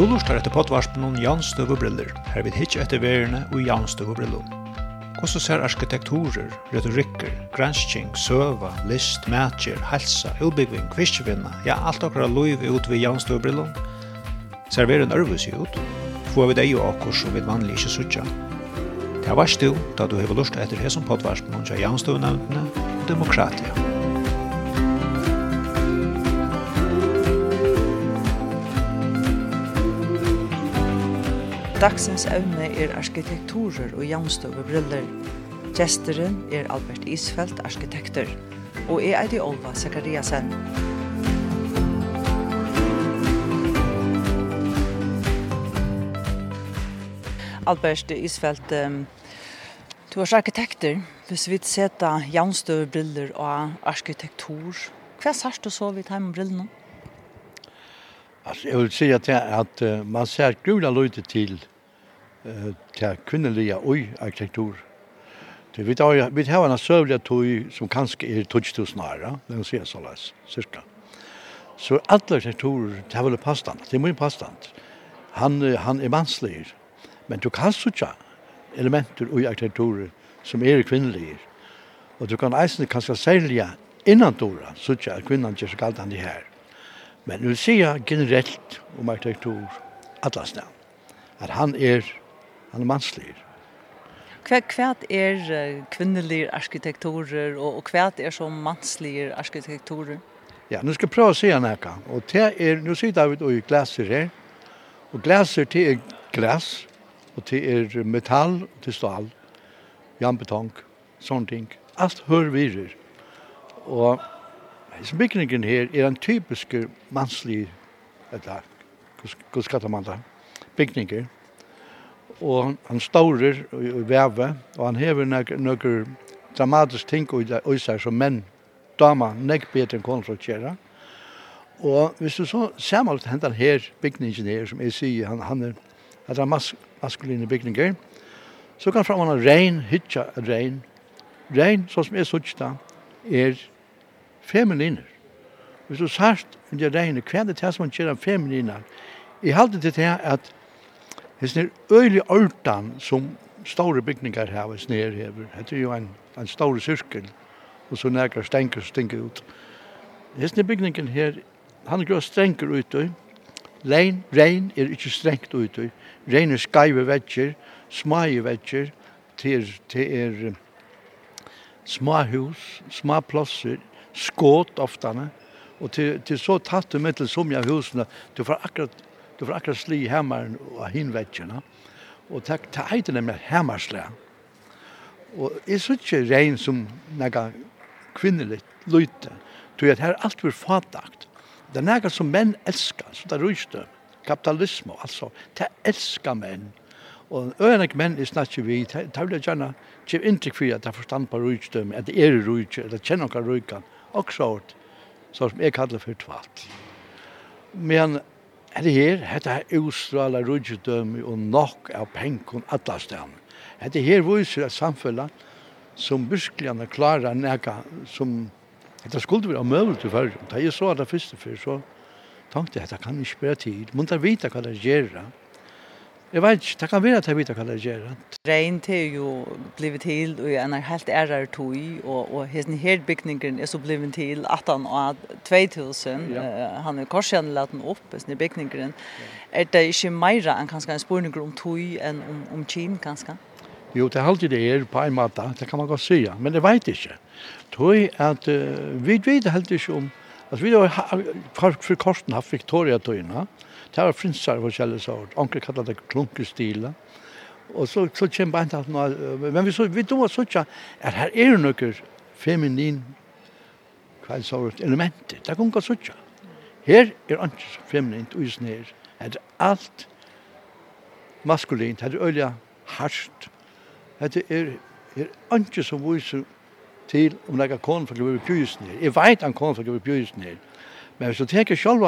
Du lustar etter potvarspen om janstøv og briller, her vil hitje etter verene og janstøv og briller. Hvordan ser arkitekturer, retorikker, gransking, søva, list, matcher, helsa, utbyggving, kvistjevinna, ja, alt okra loiv ut ved janstøv og briller? Ser veren ørvus ut? Få vi deg og akkur som vi vanlig ikke suttja. Det er varst du, da du hever lust etter hesson potvarspen om janstøv og nevntene og demokratia. Dagsens evne er arkitekturer og jamstøvebriller. Gjesteren er Albert Isfeldt, arkitekter, og jeg er i Olva Sekariasen. Albert Isfeldt, um, du er arkitekter. Hvis vi setter jamstøve briller og arkitektur, hva er du så vidt hjemme brillene? Alltså jag vill säga att, att man ser gula lite till til kvinnelige og arkitektur. Det vi tar vi har en sövliga tog som kanske är touch to snara, den ser så läs cirka. Så alla sektorer det väl pastan, det är mycket pastan. Han han är manslig, men du kan söka elementer i arkitektur som är kvinnliga. Och du kan eisen kanske sälja innan dora söka att kvinnan just kallt han det här. Men nu ser jag generellt om arkitektur alla stan. Att han är han er manslig. Hva, hva er kvinnelige arkitekturer, og, og hva er så manslige arkitekturer? Ja, nu skal jeg prøve å si henne her. Og det er, nå sier David i glaser her, og glaser til er glas, og til er metall, og til stål, jambetong, sånne ting. Alt hører virer. Og som byggningen her er en typisk manslig, eller hva skal man da, bygninger og han staurer i veve, og han hever noen dramatisk ting i seg som menn, dama, nek bedre enn konen som. Og hvis du så ser man alt hentan her bygningen her, som jeg sier, han, han er, er han mas maskuline bygninger, så kan fram han rein, hytja rein. Rein, så som jeg sutsta, er femininer. Hvis du sagt, under rein, hva er det som man kjera femininer? Jeg halte til det at Hes er øylig ordan som store bygningar her, hes nere hever. Det er jo en, en stor sirkel, og så nægar stenker stinker ut. Hes nere bygningen her, han er grå strenger ut Rein, Lein, rein er ikke strengt ut i. Rein er skaive vetsjer, smaie vetsjer, til er småhus, små plasser, skåt oftane, og til, til så tatt du med til jeg husene, du får akkurat Du får akkurat sli hammaren og hinvetjene. Og det heiter nemlig hammarslä. Og jeg synes ikke regn som nega kvinnelig lyte. Du at her alt blir fatakt. Det er nega som menn elskar, så det er rujstøv. Kapitalisme, altså. Det elskar menn. Og øyne menn er snakker vi, det vil jeg gjerne kjøp inntrykk for at jeg forstand på rujstøv, at det er rujstøm, at jeg kjenner noen rujkan. Og så, så som jeg kallar for tvalt. Men Er det her, dette er Ustrala rujtdømme og nok av penkun alle stedene. Er her viser et samfunn som virkelig er klare nægge som Det skulle være møvel til fyrir. Da jeg så det første fyrir, så tenkte jeg at det kan ikke bare tid. Man tar vite hva det gjør. Jeg vet ikke, det kan være at jeg vet hva det gjør. Regn til jo blivet til, og jeg er helt ærer tog, og, og hesten her bygningen er så blivet til at han og 2000. Ja. Uh, han er korsjen lagt den opp, hesten bygningen. Ja. Er det ikke mer enn kanskje en spørning om tog enn om, om kjim, kanskje? Jo, det er alltid det er på en måte, det kan man godt si, men det vet ikke. Tog at uh, vi vet helt ikke om, altså vi har for, for korsen haft Victoria-togene, ja? Det var frinsar for kjellig sort. Onkel kallar det klunkestila. Og så, så kjem bant at nå Men vi, så, vi då så sånn at her er noen feminin kveldsåret element. Det kan gå så sånn. Her er ikke feminint og isen her. Det er alt maskulint. Det er ølja harst. Det er, er ikke så viser til om det er konen for å bli bjøysen her. Jeg vet han konen for å bli bjøysen. Men hvis du tenker selv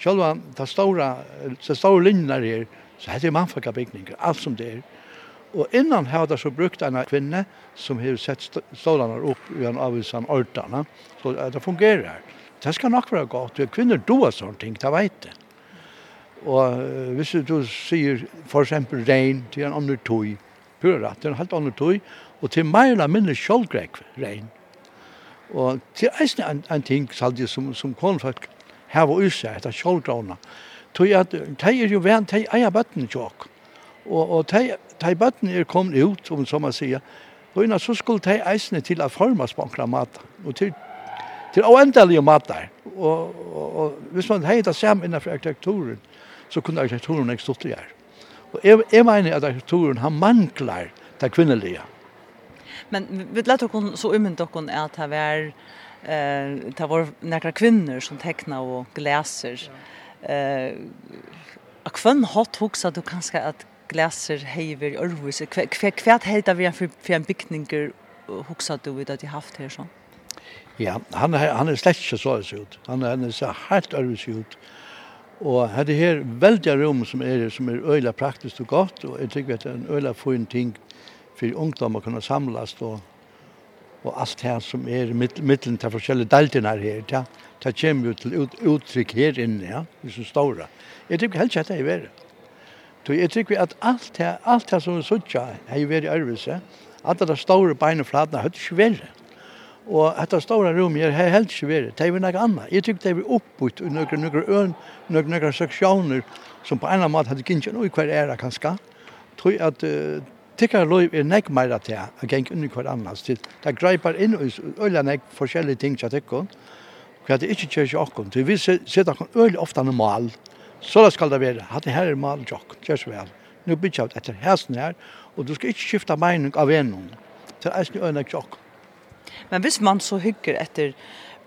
Sjølva, ta stora, så stora linjer här så heter det för bygninger, allt som det är och innan har det så brukt en kvinna som har sett stolarna upp i en av disse ordene, så det fungerar Det ska nog vara gott for kvinnor då sånt ting, det vet det. Og hvis du sier for eksempel regn til en annen tøy, pura rett, til en helt annen tøy, og til meg eller minne sjølgrekk regn. Og til eisen en, en ting, som, som konfakt hava i seg etter sjåldrona. Tog at de er jo venn, de eier bøttene tjokk. Og, og de, de bøttene er kommet ut, om som man sier, og innan så skulle de eisene til å forme spankra mat, og til, til oendelige mat der. Og, og, og hvis man heier det sammen innenfor arkitekturen, så kunne arkitekturen ikke stått her. Og jeg, jeg mener at arkitekturen har manglar det kvinnelige. Men vi lette dere så umynt dere at det var Eh, det var några kvinnor som tecknar och gläser. Eh, och kvön hot huxa du kanske att gläser hever örvis. Kvärt heter vi för för en byggninger huxa du vid att jag haft här så. Ja, han han är slett så så ut. Han är så helt örvis ut. Og her det her veldig rom som er, som er øyla praktisk og godt, og jeg tykker at det er en øyla fin ting for ungdom å kunne samlas og og alt det som er i middelen til forskjellige deltene her, ja. det kommer jo til ut, uttrykk her inne, ja, i så store. Jeg tror helst at det er verre. Så jeg tror at alt det, alt det som er suttja, har vært i Ørvise, alle det store beina flatene har ikke verre. Og dette store rommet her har helst ikke vært. Det er jo noe annet. Jeg tror det er oppbytt i noen, noen øen, noen, noen seksjoner som på en eller annen måte hadde gitt noe hver ære, kanskje. Jeg tror at uh, tykkar loiv er nek meira til a geng under hver annars. Det greipar inn i øyla nek forskjellige ting til Och hva det ikkje kjer ikke okkon. Så vi sitter okkon øyla ofta no mal, så det skal det være, at det her er mal jokkon, kjer så vel. Nu bytja ut etter hæsen her, og du skal inte skifta mening av enum, til eisne øyla nek jokkon. Men hvis man så hygger etter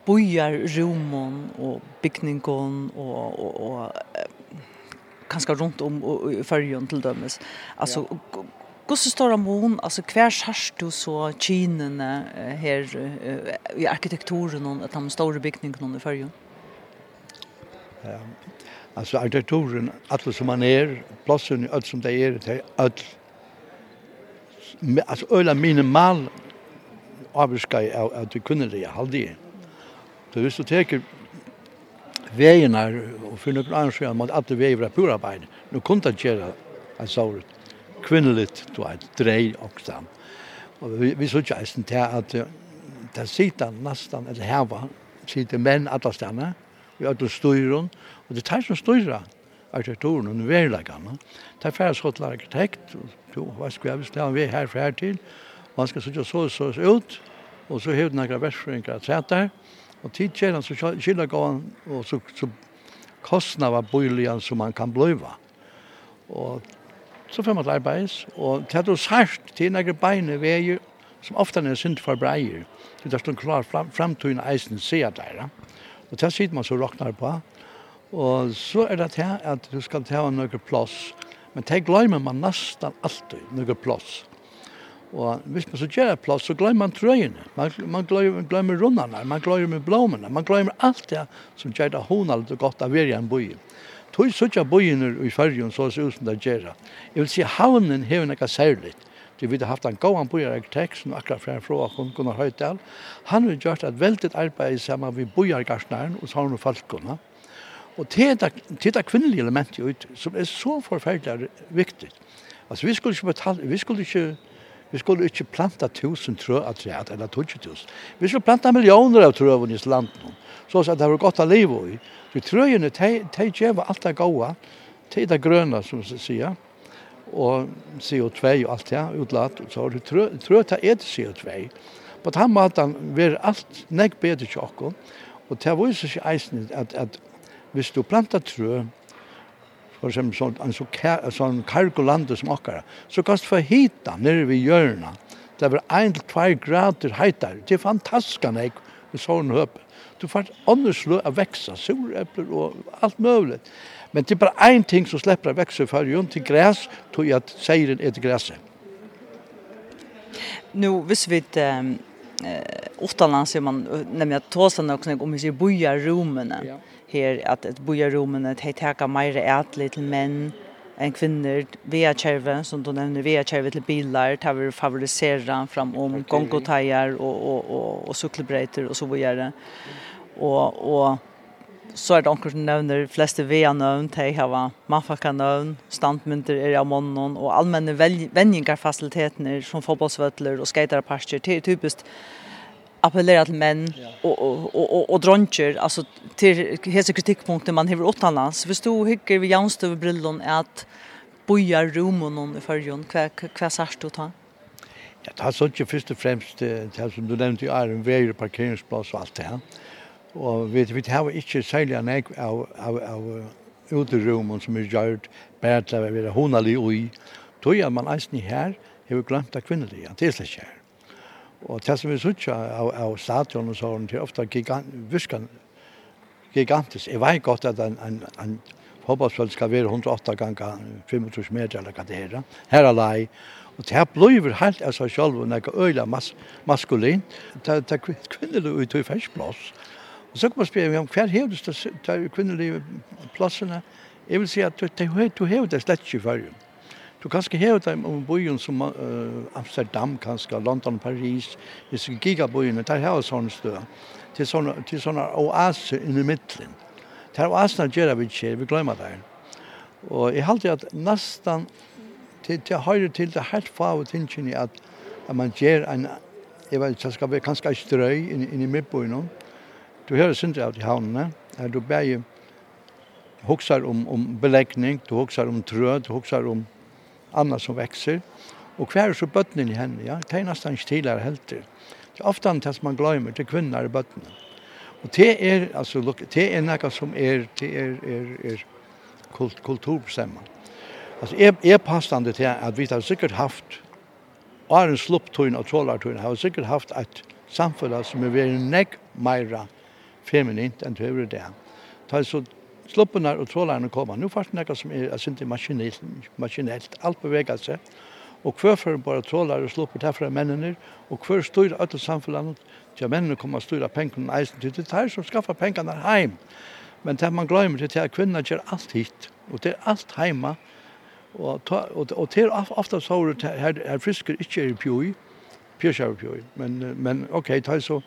bojar rumon og bygningon og, og, og kanskje rundt om i färgen till dömes. Alltså ja. Hvordan står det om? Altså, hver sørst du så kinene her uh, i arkitekturen og de store bygningene i førjen? Ja, altså arkitekturen, alle som man er, plassen, i alt som det er, det er alt. Altså, øyla minimal avskai av at du kunne det, halvdige. Så hvis du teker veien her, og finner noen annen skjøn, måtte alle veier var pura bein, nå kunne det gjøre en såret kvinnelig, du er drej og sam. Og vi, vi så ikke eisen til at det sitter nesten, eller her var, sitter menn alle stedene, vi har styrer, og det tar som styrer arkitekturen og verleggene. Det er færre skott til arkitekt, jo, hva skal jeg bestemme, vi er her for her til, man skal sitte så så ut, og så hevde du noen at sette der, og tidskjelen så skiller gåen, og så, så kostnader boligen som man kan blive. Og så får man arbeids, og til at du sært til en beine veier, som ofte er synd for breier, til det er stund klar fram, framtøyen eisen sier der, og til sitter man så råknar på, og så er det til at du skal ta noen plass, men til glemmer man nesten alltid noen plass, Og hvis man så gjør et plass, så glemmer man trøyene. Man, man glemmer, glemmer rundene, man glemmer blomene, man glemmer alt det som gjør det honaldet og godt av verden bøyen. Tog suttja bojiner i fyrrjun så ser ut som det gjør. Jeg vil si havnen har noe særlig. Det vi har haft en gåan bøyarkitekt som akkurat fra fra hon Gunnar Høydal. Han har gjort et veldig arbeid sammen med bojargartnaren og sånne folkene. Og til det kvinnelige elementet som er så forferdelig viktig. Altså vi skulle ikke betale, vi skulle ikke Vi skulle ikke planta tusen trø av træet, eller tusen tusen. Vi skulle planta millioner av trø i landet. Så at det var godt å leve i. Så trøyene, de gjør alt det gode, de det grønne, som vi sier, og CO2 og alt det, utlatt, så har du trø, trø til er det CO2. På den måten vil alt nek bedre til åkken, og det viser seg eisen at, at hvis du plantar trø, for eksempel sånn, en så kær, sånn kargolande som okkara, så kan du få hita nere ved hjørna. Det er 1-2 grader heitar. Det er fantastisk nek i sånn høp. Du får åndeslø å veksa, surepler og alt mulig. Men det er bare en ting som slipper å veksa for jo til græs, tog jeg at seiren er til græset. Nu, hvis vi eh, åttalands, man nämligen att tåsa något om vi ser boja rummen. Ja her at et bojaromene til teka meire ætli til menn enn kvinner, via kjerve, som du nevner, via kjerve til bilar, ta vi favorisera fram om gongotajar og, og, og, og sykkelbreiter og så videre. Og, og så er det onker som nevner, fleste via nøvn, de har mannfakka nøvn, standmynter er av månen, og allmenne venjingarfasilitetene som fotballsvøtler og skaterparker, det er typisk appellera till män och och och och, och dronjer alltså till hese kritikpunkter man har utanlands. Förstå hygger vi jämst över brillon är att boja rum och någon i förjon kvar kvar särskilt då ta. Ja, det er sånn ikke först och främst det som du nämnde i Iron Way parkeringsplass og alt det her. Och vi vi har inte sälja nej av av av utrymmen som är gjort bättre än å være honalig och i. Då gör man ens ni här. Jag har glömt att kvinnliga. Det är her. Og det som vi sier av, av stadion og sånn, det er ofte gigant, viskan, gigantisk. Jeg vet godt at en, en, en fotballspøl skal være 108 ganger 25 meter eller hva det er. Her er lei. Og det her blir helt av seg selv og nekka øyla mas maskulin. Det er kvinnelig ut i fersplass. Og så kan man spørre om hver hevdes det kvinnelige plassene. Jeg vil si at du du hevdes det slett ikke i førjen. Du kan ska hävda om byen som uh, Amsterdam kanskje, London, Paris, disse gigabyene, der har har sånne støy, til sånne, til sånne oaser i mitten. Där oaserna gör vi ikke, vi glemmer det. Og jeg halte at nesten, til, til høyre til det helt fave tingene, at, at man gjør en jeg vet ikke, ska vi kanske inte strøy in in i mitten. Du hör synd av de havnene. Du bare ju om om beläggning, du huxar om trød, du huxar om annat som växer. Och kvar så bötnen i henne, ja. Det är nästan inte tidigare helt. Det är ofta antas man glömmer till kvinnor i bötnen. Och det är, alltså, det är något som är, det är, är, är kult, kulturbestämma. Alltså, är, är passande till att vi har säkert haft, och har en slupptun och trålartun, har säkert haft ett samfunn som är väldigt nekk meira feminint enn det är det. Det är så sluppunar og trålarna kommer. Nu fast nekka som er sindi maskinellt, maskinelt, alt bevegar seg. Og hver for bara trålar og sluppur herfra mennene, og hver styr alle samfunnet, til mennene kommer og styrer pengene eisen til det her, som skaffar pengene hem. Men det man glemmer til at kvinna gjør alt hit, og det er alt heima, og, og, og det er ofte så her, her frisker ikke er pjoi, pjøsjavpjoi, men, men ok, det er så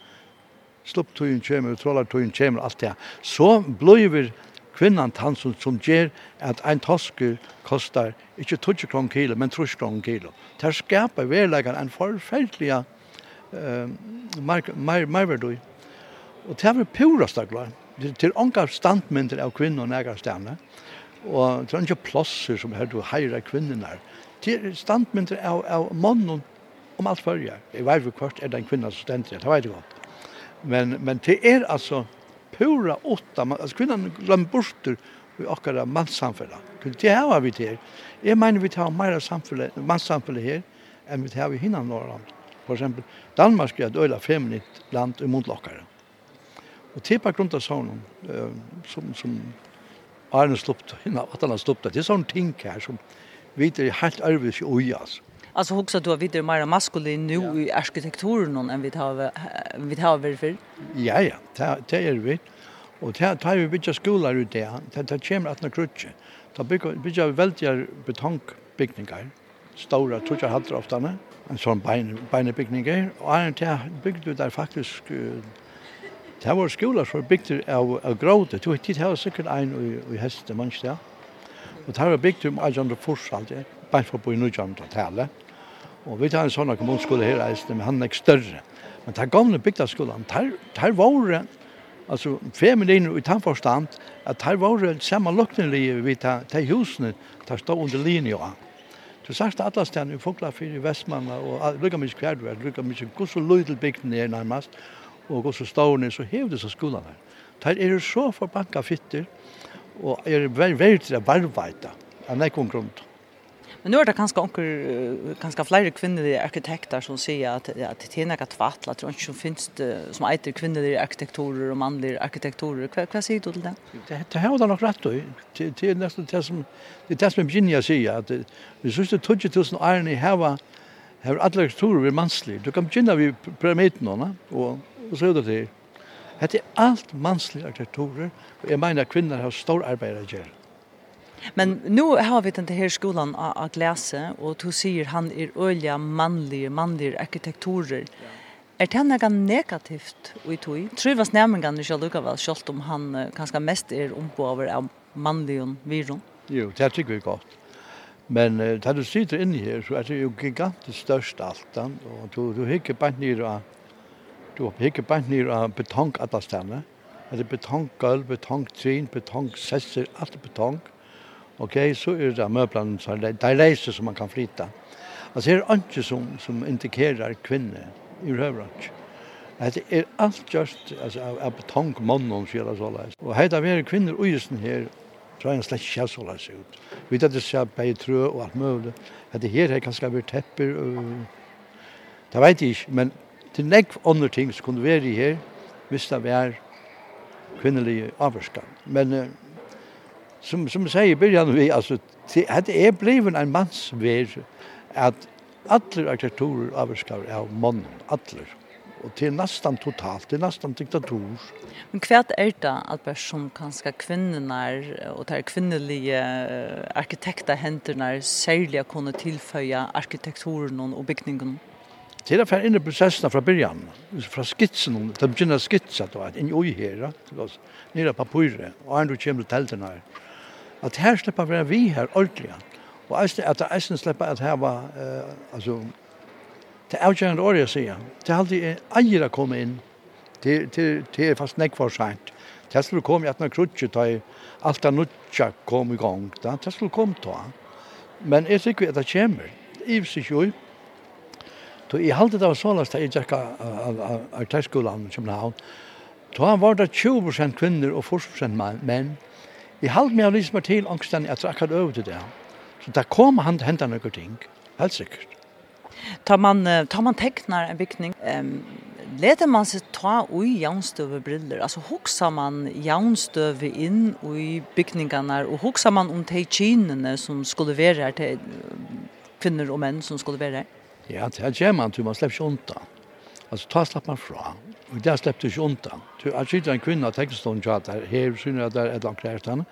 slupptøyen kommer, trålartøyen kjemer, alt det. Så blir kvinnan tann som som ger at ein tosker kostar ikkje 20 kron kilo, men 30 kron kilo. Det skapar verleikar en forferdelig eh, uh, merverdu. Og det er pura av glad. Til ongar standmyndir av kvinnan negar stedene. Og det er ikke plosser som her du heirar kvinnenar. Til standmyndir av, av mannen om alt fyrir. Jeg vet ikke kvart er det en kvinna som stender, det vet jeg godt. Men, men det er altså pura åtta, alltså kvinnan glömmer borster i okkara mannssamfella. Det har vi til her. Jeg mener vi tar mer mannssamfella her enn vi tar vi hinnan Norrland. For eksempel, Danmark er et øyla feminint land i mundlokkare. Og til på grunn av sånn, som, som Arne slupta, hinna, at han har slupta, det er sånne ting her som vi er helt arvis i ui, altså. Alltså huxar du vidare mer maskulin nu ja. i arkitekturen än vi har vi har väl för. Ja ja, det är vi. Och det tar vi bitcha skolor ut där. Det tar kommer att några Ta bygga bygga väldiga betongbyggningar. Stora tucha hattar ofta En sån bein byggningar. och en där byggde där faktiskt Det var skolar for bygd av, av gråte. Det var tid her sikkert ein i, i heste, manns der. Og det var bygd om 1840, bare for å bo i 1900-tallet. Og vi tar en sånn kommunskole her eisne, men han er ikke større. Men den gamle bygdaskolen, det er var altså feminine i tannforstand, at det var våre samme lukknelige vi tar til husene, der stående under linje. Du sagt alle stedene i för i Vestmanna, og lukka mye hver du er, lukka mye hvor så løy til bygden er nærmest, og hvor så stående, så hev disse skolene her. Det er så forbanka fitter, og er veldig veldig veldig veldig veldig veldig veldig Men nu är det kanske onkel kanske flera kvinnliga arkitekter som säger att att det är något tvattla tror inte som finns som äter kvinnliga arkitekturer och manliga arkitekturer. Vad vad säger du till det? Det har då nog rätt då. Det är nästan det som det är som Virginia säger att vi syns det 2000 iron i hava har alla arkitekturer vi manslig. Du kan börja vi pyramiden och och så det. Det är allt mansliga arkitekturer och jag menar kvinnor har stor arbete att göra. Men nu har vi den här skolan av Gläse och du säger han är öliga manliga, manliga arkitekturer. Er det något negativt i tog? Trivas nämligen inte lika väl, selv om han kanskje mest er ombåver av manligen virum? Jo, det tycker vi godt. Men uh, da du sitter inne her, så er det jo gigantisk størst alt. Og du, du hikker bare ned av du hikker bare ned av betong alle stedene. Det er betonggulv, betongtrin, betongsesser, alt betong okay, så er det møblene som er de leiser som man kan flytta. Altså, det er ikke som, som indikerer kvinner i røvrøk. Det er alt just altså, av, av betong, mann og skjøla så leis. Og heit av er kvinner og justen her, så er det slett ikke så leis ut. Vi vet at det ser på trø og alt mulig. Det her er kanskje vært tepper og... Det vet jeg ikke, men til nekv andre ting som kunne være her, hvis det var kvinnelige avvarskene. Men uh, som som säger början vi alltså hade är bliven en mans väg att alla arkitekturer avskar av man alla och till nästan totalt till nästan diktatur. Men hva er det Albert som kanske kvinnorna och där kvinnliga arkitekter händerna sälja kunne tillföja arkitekturen och bygningen? Til det fer inn i prosessen fra byrjan, fra skitsen, til begynner skitsa, det var en oi her, nere papiret, og andre kommer til teltene her, at her slipper vi vi her ordentlig. Og eisen, at eisen slipper at her var, uh, altså, det er avgjørende året jeg sier. Det er alltid eier å komme inn. til, til, til er fast nekk for sent. Det skulle komme i at når krutje da alt er nødja kom i gang. Da. Det skulle komme ta. Men jeg tykker at det kommer. I hvis ikke jo. Så jeg halte det var sånn at jeg gikk av artistskolen i København. Da var det 20 kvinner og 40 menn. Jeg halde meg av lyset meg til angsten at jeg akkurat øvde det. Så da kom han til hendene noen ting, helt sikkert. Tar man, tar man teknar en bygning, um, leder man seg ta ui jaunstøve briller, altså hoksa man jaunstøve inn ui bygningene, og hoksa man om de kynene som skulle være her til kvinner og menn som skulle være her? Ja, det er man, man slipper ikke undan. Altså, ta slapp man fra. Og det du ikke undan. Du Jeg sitter en kvinne av tekstånden til at tjater, her synes jeg der et langt kræft henne.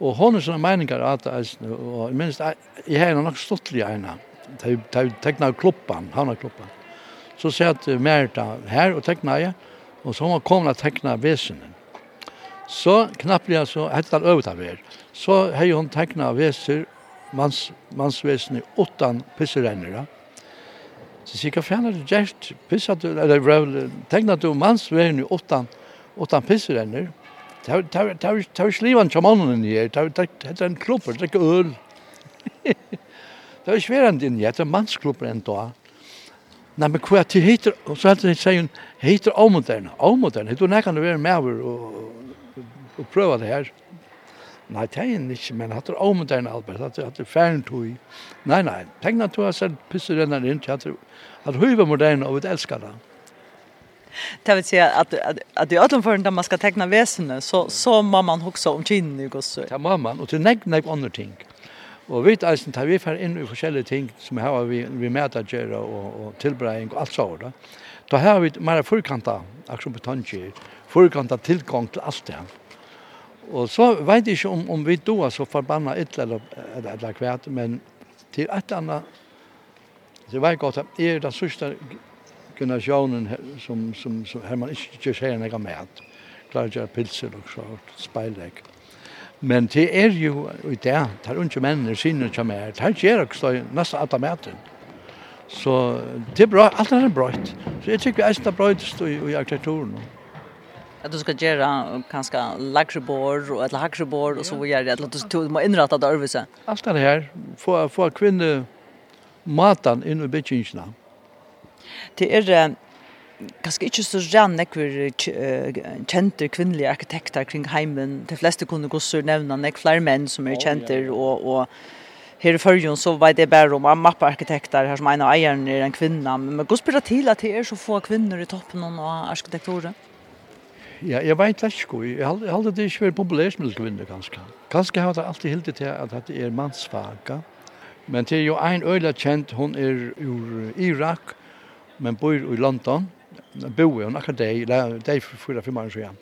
Og hun er sånne meninger at jeg, og minst, jeg har nok stått stortlig ene. Jeg tegna kloppan, han har kloppan. Så sier jeg at Merita her og tegna jeg, og så har må kom og tegna vesenen. Så knappelig så, hette han øvet av her, så har hun tegna veser, mans, mansvesenet, åttan pisserennere, Så sier hva faen har du gjerst, Pisset du, eller tegnet du mansveien i åttan, åttan pisserenner. Det er jo slivan til mannen i her, det er en klubber, det er ikke øl. Det er jo sverende inni her, det er mannsklubber enn da. Nei, men hva er til heter, og så heter hun, heter avmoderne, avmoderne, heter hun nekkan å være med over og prøve det her. Nei, det er ikke, men hatt er omodern Albert, det er, hatt er færen tog. Nei, nei, tegna tog er selv pisser renner inn til hatt er, hatt høyve modern og vi elskar det. Det vil si att att, at i ödlan för da man ska teckna vesene, så så må man också om kinn i gods. Ja, må man och till negg, negg andre ting. Och vet alltså tar vi fer in i olika ting som här har vi vi mäta göra och och tilbreying og allt så da. Då har vi mera fullkanta action betonje, fullkanta tillgång till allt det. Här. Og så vet jeg ikke om, om vi då så forbanna et eller, eller, eller kvært, men til et eller annet, det var godt at er den sørste generasjonen som, som, som her man ikke gjør seg noe med, klarer ikke pilser og så, speilegg. Men det er jo i det, det er ikke mennene sine som er, det er gjør også nesten alt av maten. Så det er bra, alt er bra. Så jeg tykker jeg er bra i arkitekturen. Mm att du ska göra kanske lagre bord och ett lagre bord och så vidare att du måste inrätta det överse. Allt det här få få kvinna matan in i bitchingarna. Det är kanskje ikke så rann nekver kjente kvinnelige arkitekter kring heimen. De fleste kunne så nevna nek flere menn som er kjente, og, og her i førjen så var det bare om mappearkitekter her som en av eierne er en kvinne. Men gos blir det til at det er så få kvinner i toppen av arkitekturen? Ja, jeg vet ikke jeg, Jeg halde det ikke være populært med kvinner, kanskje. Kanskje har det alltid hildet til at det er mannsfaga. Men det er jo en øyla kjent, hun er ur Irak, men bor i London. Boer hun akkurat deg, det er fyra fem år siden.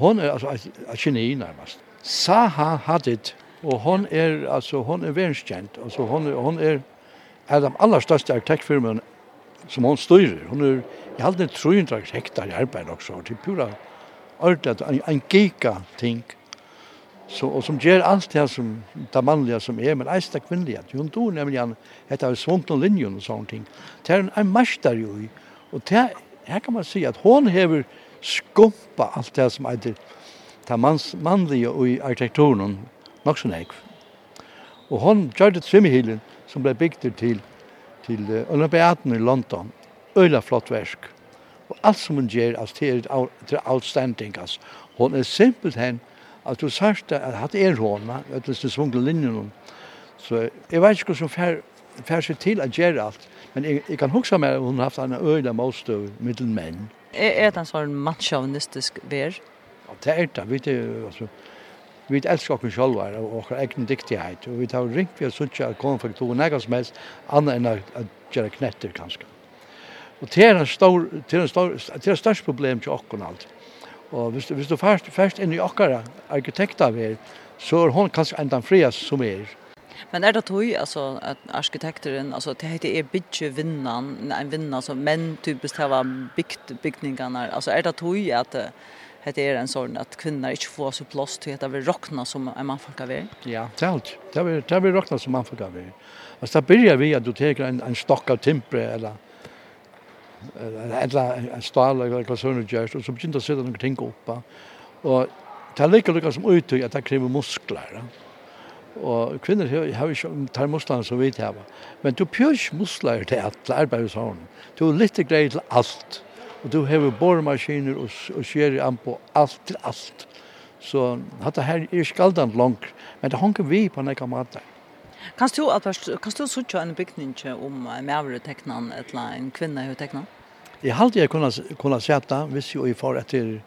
Er altså a geni nærmast. Saha Hadid, og hon er, altså, hon er verdenskjent. Altså, hon er, hon er, er de aller største arkitektfirmen som hon styrer. Hon er, jeg halde 300 hektar i arbeid også, til pura ordentligt, en, en giga-ting. Så, och som ger allt det som det manliga som är, men ägst det kvinnliga. Hon tog nämligen att det är svånt om linjen och sånt. Det är en, en mästare ju. Och det här kan man säga att hon har skumpa allt det som är det mans, manliga i arkitekturen. Nog så näkv. Och hon gjorde ett svimmehilen som blev byggt till till Olympiaden i London. Øyla flott verk. Og alt som hun gjør, altså, det er, det er outstanding, altså. Hun er simpelt hen, at du sørste, at hatt er hon, at det er svunger linjen hon. Så jeg vet ikke hvordan fær, fær seg til å gjøre alt, men jeg, jeg kan huske meg at hun har haft en øyla målstøv middel menn. Er, er det en sånn matchaunistisk ver? Ja, det er det, vi er, altså, vi elsker oss selv og vår egen dyktighet, og vi tar ringt vi har suttet at kommer for to nægge som helst, annet enn å gjøre knetter, kanskje. Og det er en stor, det er en stor, det er en størst problem til okken alt. Og hvis, hvis du først, først inn i okkara arkitekta vi er, så er hon kanskje enda frias som er. Men er det tog, altså, at arkitekteren, altså, det heter er bygge vinnan, en vinnan som menn typisk hava bygd bygningene, altså, er det tog at det er en sånn at kvinner ikke får så plass til at det vil råkna som en mannfolk av er? Ja, det er alt. Det vil, det vil råkna som mannfolk av er. Altså, det begynner vi at du teker en, en stokk av timpre, eller eller en stala eller hva sånn gjørst, og så begynte jeg å sitte noen ting oppa. Og det er like lukka som uttøy at det krever muskler. Og kvinner har ikke tar muskler som vi tar. Men du pjør ikke muskler til at det arbeidet sånn. Du er litt grei til alt. Og du har boremaskiner og, og skjer an på alt til alt. Så dette her er skaldant langt, men det hanker vi på nekka måte. Kan du att kan du söka en bygning om en mävre tecknan eller en kvinna hur tecknan? Jeg hade jag kunna kunna sätta visst ju i för att et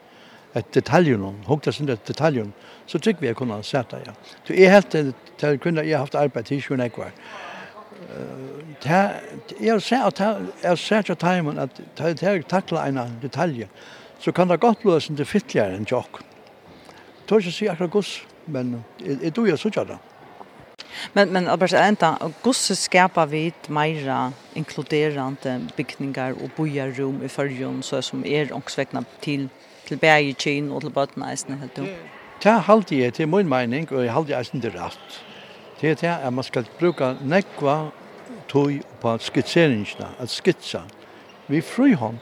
ett detaljon, hugga sin ett detaljen Så tycker vi jag kunna sätta ja. Du är helt till kunna jag haft arbete i sjön kvar. Eh jag ser att jag ser att timern att ta tackla en detalj. Så kan det gott lösa det fittligare än jock. Tror jag ser akkurat gus, men det du jag så tjata. Men men Albert enta och gosse skapa vid mera inkluderande byggningar och bojarum i förjon så som är er också väckna till till chain och till bottnaisen helt då. Ta halt i till min mening och jag halt i inte rätt. Det är att man ska bruka nekva tog på skitseringarna, att skitsa. Vi frihånd.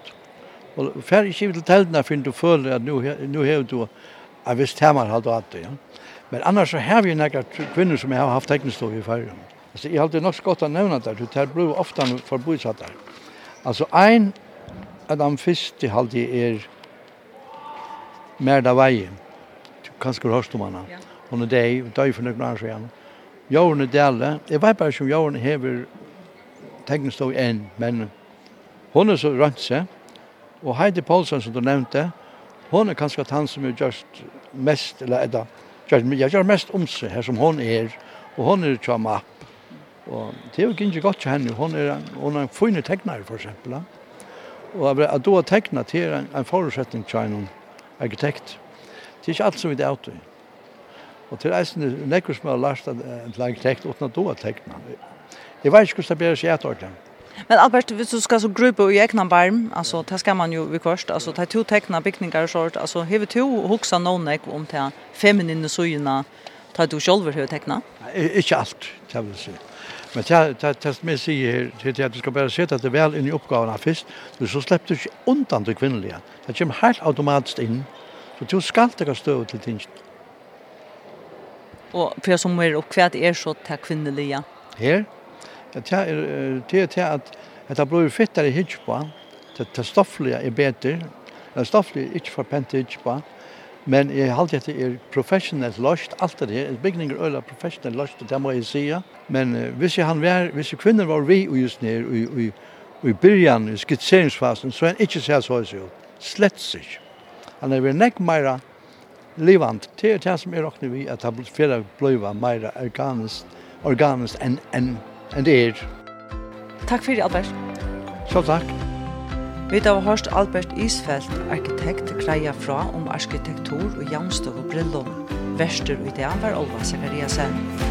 Och färg inte till tältna för du följer att nu, nu har du, jag visst hemma har du det. ja. Men annars så har vi några kvinnor som har haft teckningslov i färgen. Alltså jag har alltid nog skott att nämna det, det här blir ofta förbosatt där. Alltså en av de första halde är Merda Veje. Du kanske har hört om henne. Hon är dig, och dig för några år sedan. Jorne Dalle, jag vet bara som Jorne hever teckningslov en. men hon är så rönt sig. Och Heidi Paulsen som du nämnde. hon är kanske att han som är just mest, eller edda, jeg gjør mest om seg her som hon er, og hon er tja mapp. Og det er jo ikke godt til henne, hon er, hon er en fine tegnare for eksempel. Og at du har tegna til en, en forutsetning til en arkitekt. Det er ikke alt som vi det er Og til eisen er nekker som har lært en arkitekt uten at du har tegna. Jeg vet ikke hvordan det blir å si et ordentlig. Men Albert, hvis du skal så gruppe i egna barm, altså, det skal man jo vi kvart, altså, det er to tekna bygningar og sånt, altså, har vi to hoksa noen ek om det feminine søgina, tar du selv har tekna? Ikke alt, det vil si. Men det er som jeg sier her, det er at du skal bare sette det vel inn i oppgavene først, men så slipper du ikke undan det kvinnelige. Det kommer helt automatisk inn, så du skal ikke stå til tingene. Og for som er oppkvært er så det kvinnelige? Her? Det er det til at det blir fittere i hitchpa, det stofflige er bedre, det stofflige er ikke for pente hitchpa, men jeg har alltid det er professionelt løst, alt det her, bygninger øyla er professionelt løst, det må jeg sige, men hvis jeg, han var, hvis jeg kvinner var vi og just nere, og, og, og i byrjan, i skitseringsfasen, så er han ikke sær så høys slett sig. Han er vel nek meira livant, det er det som er råkne vi, at han fyrir bløyva meira organiskt, organiskt enn enn enn det er. Takk fyrir, Albert. Så takk. Vi har hørt Albert Isfeldt, arkitekt, greia fra om arkitektur og jamstøv og brillom. Verster i det han var Olva Zakariasen.